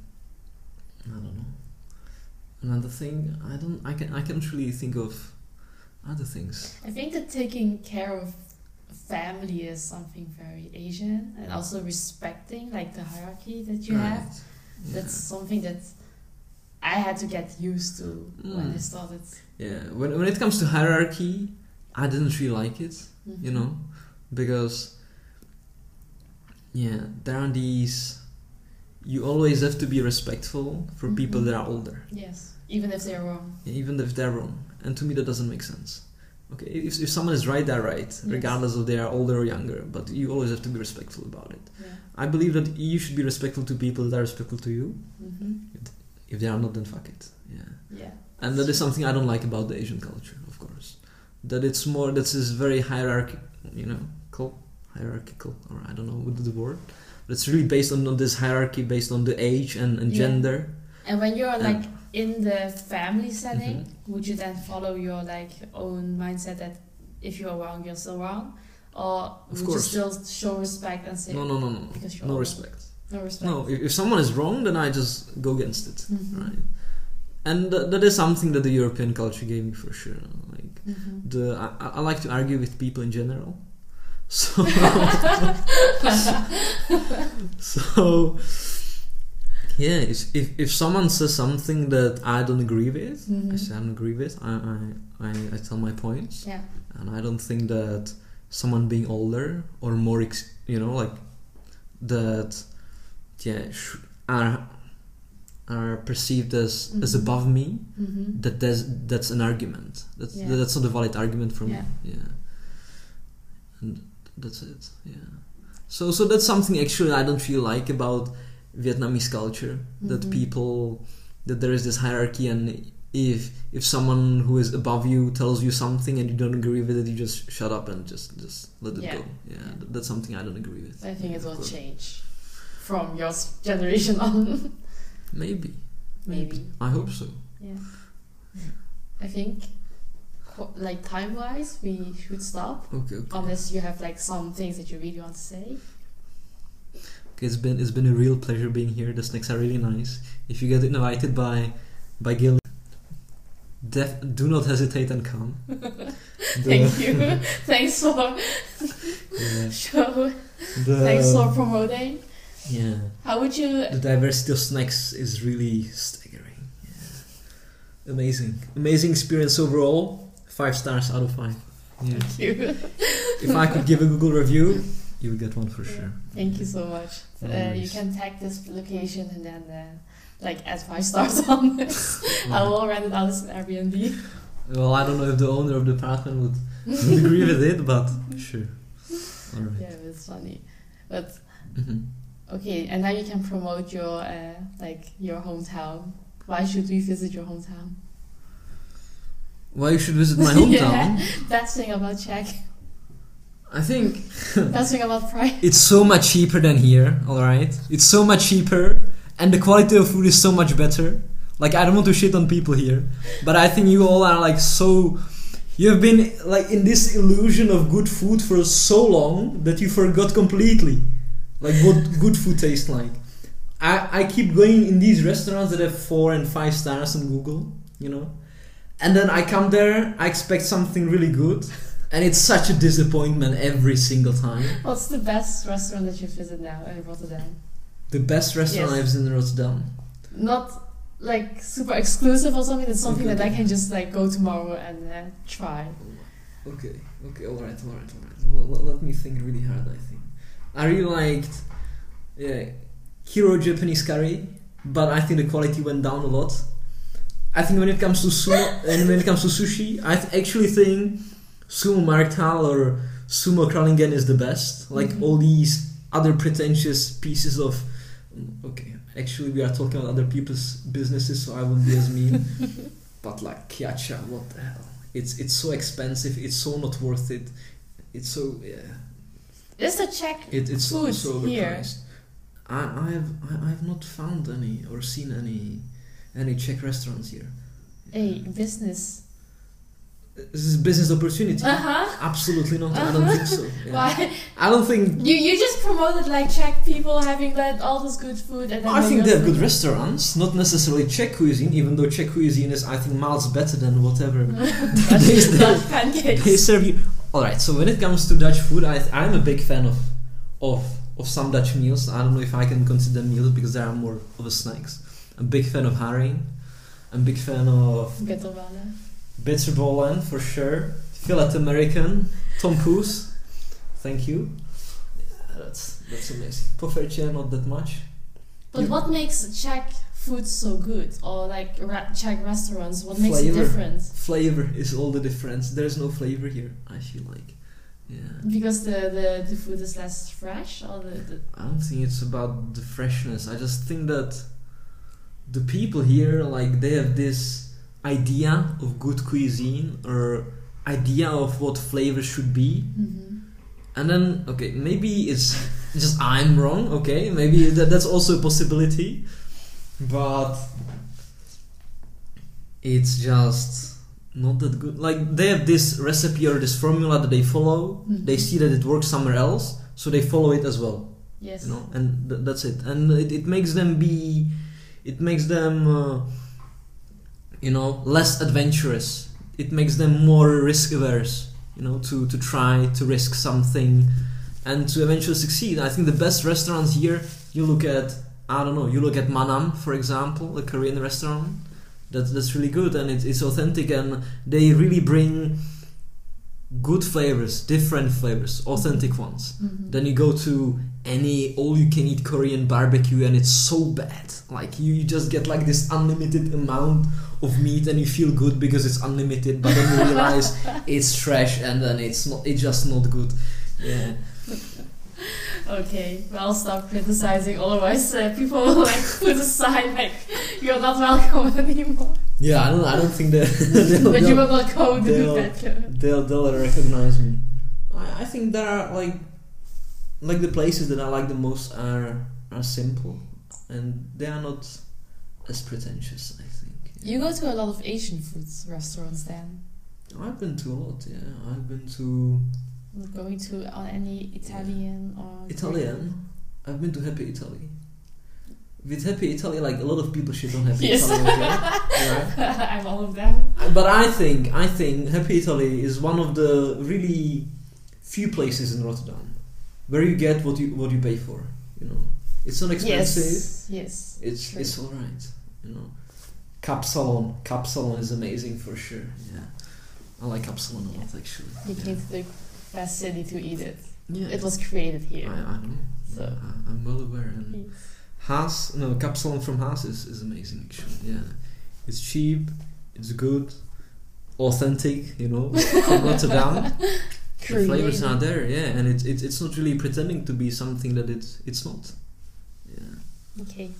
B: I don't know. Another thing, I don't. I can. I can't really think of other things.
C: I think that taking care of family is something very Asian and also respecting like the hierarchy that you have.
B: Right.
C: That's something that I had to get used to when I
B: Mm.
C: started.
B: Yeah. When when it comes to hierarchy, I didn't really like it. You know, because yeah, there are these. You always have to be respectful for people
C: Mhm.
B: that are older,
C: Yes, even if they're wrong.
B: even if they're wrong. And to me, that doesn't make sense. Okay, if, if someone is right, they're right,
C: Yes.
B: regardless of they are older or younger. But you always have to be respectful about it.
C: Yeah.
B: I believe that you should be respectful to people that are respectful to you.
C: hmm
B: If they are not, then fuck it. Yeah.
C: Yeah.
B: And that is something I don't like about the Asian culture, of course. That it's more that is this very hierarchy, you know, hierarchical, or I don't know what the word. But it's really based on, on this hierarchy, based on the age and, and
C: Yeah.
B: gender.
C: And when you're like in the family setting,
B: Mhm.
C: would you then follow your like own mindset that if you're wrong, you're still wrong, or
B: Of
C: would
B: course.
C: you still show respect and say
B: No, no, no, no,
C: Because you're
B: no respect.
C: no respect?
B: No, if, if someone is wrong, then I just go against it,
C: Mhm.
B: right? And th- that is something that the European culture gave me for sure. Like
C: Mhm.
B: the, I I like to argue with people in general. So, so yeah, if, if if someone says something that I don't agree with, I
C: Mhm.
B: say I don't agree with. I, I I I tell my points,
C: Yeah.
B: and I don't think that someone being older or more, ex- you know, like that, yeah, sh- are are perceived as as
C: Mhm.
B: above me.
C: Mm-hmm.
B: That there's that's an argument. That's
C: Yeah.
B: that's not a valid argument for
C: Yeah.
B: me. Yeah, and that's it. Yeah. So so that's something actually I don't feel like about Vietnamese culture that
C: Mhm.
B: people that there is this hierarchy and if if someone who is above you tells you something and you don't agree with it you just shut up and just just let it
C: Yeah.
B: go yeah,
C: Yeah.
B: th- that's something i don't agree with
C: I think it will change from your generation on.
B: maybe
C: Maybe.
B: i hope so
C: Yeah. I think, like time wise, we should stop
B: okay okay
C: unless you have like some things that you really want to say.
B: Okay, it's been it's been a real pleasure being here. The snacks are really nice. If you get invited by by Gil, def, do not hesitate and come.
C: Thank you. Thanks for
B: Yeah,
C: show.
B: the,
C: Thanks for promoting.
B: yeah.
C: How would you?
B: The diversity of snacks is really staggering. Yeah. Amazing, amazing experience overall. Five stars out of five. Yeah.
C: Thank you.
B: if I could give a Google review, you would get one for sure.
C: Thank you so much.
B: No
C: Uh, you can tag this location and then uh, like add five stars on this. I will rent it out as an Airbnb.
B: Well, I don't know if the owner of the apartment would, would agree with it, but sure. All right.
C: Yeah, it's funny. But
B: Mhm.
C: okay, and now you can promote your uh, like your hometown. Why should we visit your hometown?
B: Why you should visit my hometown?
C: Yeah. Best thing about Czech.
B: I think
C: Best thing about Prague.
B: it's so much cheaper than here. All right, it's so much cheaper, and the quality of food is so much better. Like I don't want to shit on people here, but I think you all are like so. You have been like in this illusion of good food for so long that you forgot completely, like what good food tastes like. I I keep going in these restaurants that have four and five stars on Google, you know, and then I come there, I expect something really good, and it's such a disappointment every single time.
C: What's the best restaurant that you visit now in Rotterdam?
B: The best restaurant
C: Yes.
B: I've seen in Rotterdam.
C: Not like super exclusive or something. It's something
B: Okay.
C: that I can just like go tomorrow and uh, try.
B: Okay, okay, all right, all right, all right. Let, let me think really hard. I think I really liked, yeah, Hero Japanese curry, but I think the quality went down a lot. I think when it comes to sumo and when it comes to sushi, I th- actually think Sumo Markthal or Sumo Kralingen is the best. Like
C: Mhm.
B: all these other pretentious pieces of. Okay, actually we are talking about other people's businesses, so I won't be as mean. but like Kiacha, what the hell? It's it's so expensive. It's so not worth it. It's so yeah.
C: Is a check.
B: It, it's so, so
C: here.
B: overpriced. I I have I, I have not found any or seen any any Czech restaurants here.
C: Hey, business?
B: This is business opportunity.
C: Uh huh.
B: Absolutely not. I don't think so. Yeah.
C: Why?
B: I don't think.
C: You you just promoted like Czech people having like all this good food and then
B: I think they have good restaurants, not necessarily Czech cuisine, even though Czech cuisine is, I think, miles better than whatever they, they, they serve you. Alright, so when it comes to Dutch food, I, I'm a big fan of, of, of some Dutch meals. I don't know if I can consider meals because they are more of a snacks. I'm a big fan of haring. I'm a big fan of
C: Bitterballen.
B: bitterballen for sure. Filet American, Tom Poes. Thank you. Yeah, that's that's amazing. Poffertje, not that much.
C: But
B: You-
C: what makes Czech food so good, or like ra- Czech restaurants? What makes
B: Flavor.
C: it different?
B: Flavor is all the difference. There's no flavor here. I feel like, yeah.
C: Because the, the, the food is less fresh, or the, the
B: I don't think it's about the freshness. I just think that the people here, like, they have this idea of good cuisine or idea of what flavor should be,
C: Mhm.
B: and then okay, maybe it's just I'm wrong. Okay, maybe that, that's also a possibility, but it's just not that good. Like they have this recipe or this formula that they follow. They
C: Mhm.
B: see that it works somewhere else, so they follow it as well
C: yes.
B: you know and th- that's it and it, it makes them be it makes them uh, you know less adventurous it makes them more risk averse you know to to try to risk something and to eventually succeed i think the best restaurants here you look at I don't know. You look at Manam, for example, a Korean restaurant. That's that's really good and it, it's authentic and they really bring good flavors, different flavors, authentic ones.
C: Mhm.
B: Then you go to any all-you-can-eat Korean barbecue and it's so bad. Like you, you just get like this unlimited amount of meat and you feel good because it's unlimited, but then you realize it's trash and then it's not. It's just not good. Yeah.
C: Okay, well, stop criticizing. Otherwise, uh, people will like put aside like you're not welcome anymore.
B: Yeah, I don't. I don't think that they'll,
C: but you
B: they'll,
C: will not go to the
B: they'll- they'll they'll recognize me. I, I think there are like like the places that I like the most are are simple and they are not as pretentious. I think.
C: You go to a lot of Asian foods restaurants then.
B: I've been to a lot. Yeah, I've been to
C: Not going to uh, any Italian or
B: Italian. I've been to Happy Italy. With Happy Italy, like a lot of people shit on Happy
C: Yes.
B: Italy. Right?
C: I'm all of them.
B: But I think I think Happy Italy is one of the really few places in Rotterdam where you get what you what you pay for. You know, it's not expensive.
C: Yes, yes.
B: It's
C: True.
B: it's all right. You know, Capsalon Capsalon is amazing for sure. Yeah, I like Capsalon a lot actually.
C: You
B: yeah.
C: came to the best city to eat it.
B: yeah.
C: It was created here.
B: I know.
C: So-
B: I, I'm well aware. And Haas, no, Capsalon from Haas is, is amazing actually. Yeah, it's cheap, it's good, authentic. You know, from Rotterdam. the flavors are there, yeah, and it's it's it's not really pretending to be something that it's it's not. Yeah.
C: Okay.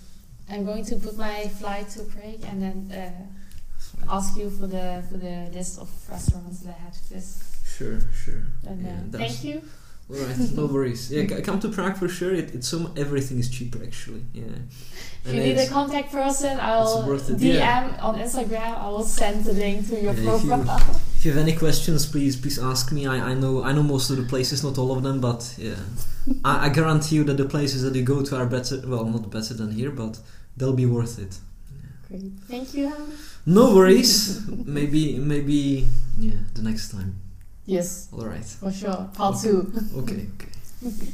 C: I'm going to put my flight to Prague and then uh, ask you for the for the list of restaurants that I had to visit.
B: Sure, sure.
C: And
B: Yeah,
C: uh,
B: that's-
C: thank you.
B: All right, no worries. Yeah, come to Prague for sure. It, it's so everything is cheaper actually. Yeah.
C: If you need a contact person, I'll DM
B: yeah.
C: on Instagram. I will send the link to your
B: Yeah,
C: profile.
B: If you have any questions, please please ask me. I, I know I know most of the places, not all of them, but yeah, I, I guarantee you that the places that you go to are better. Well, not better than here, but they'll be worth it.
C: Great. Thank you.
B: No worries. maybe maybe yeah the next time.
C: Yes,
B: All right.
C: for sure. Part
B: Okay.
C: two.
B: Okay. Okay.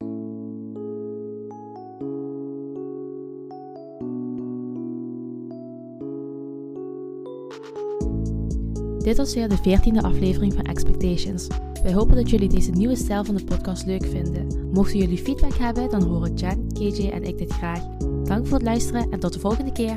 A: Dit was weer de 14e aflevering van Expectations. Wij hopen dat jullie deze nieuwe stijl van de podcast leuk vinden. Mochten jullie feedback hebben, dan horen Jen, KJ en ik dit graag. Dank voor het luisteren en tot de volgende keer.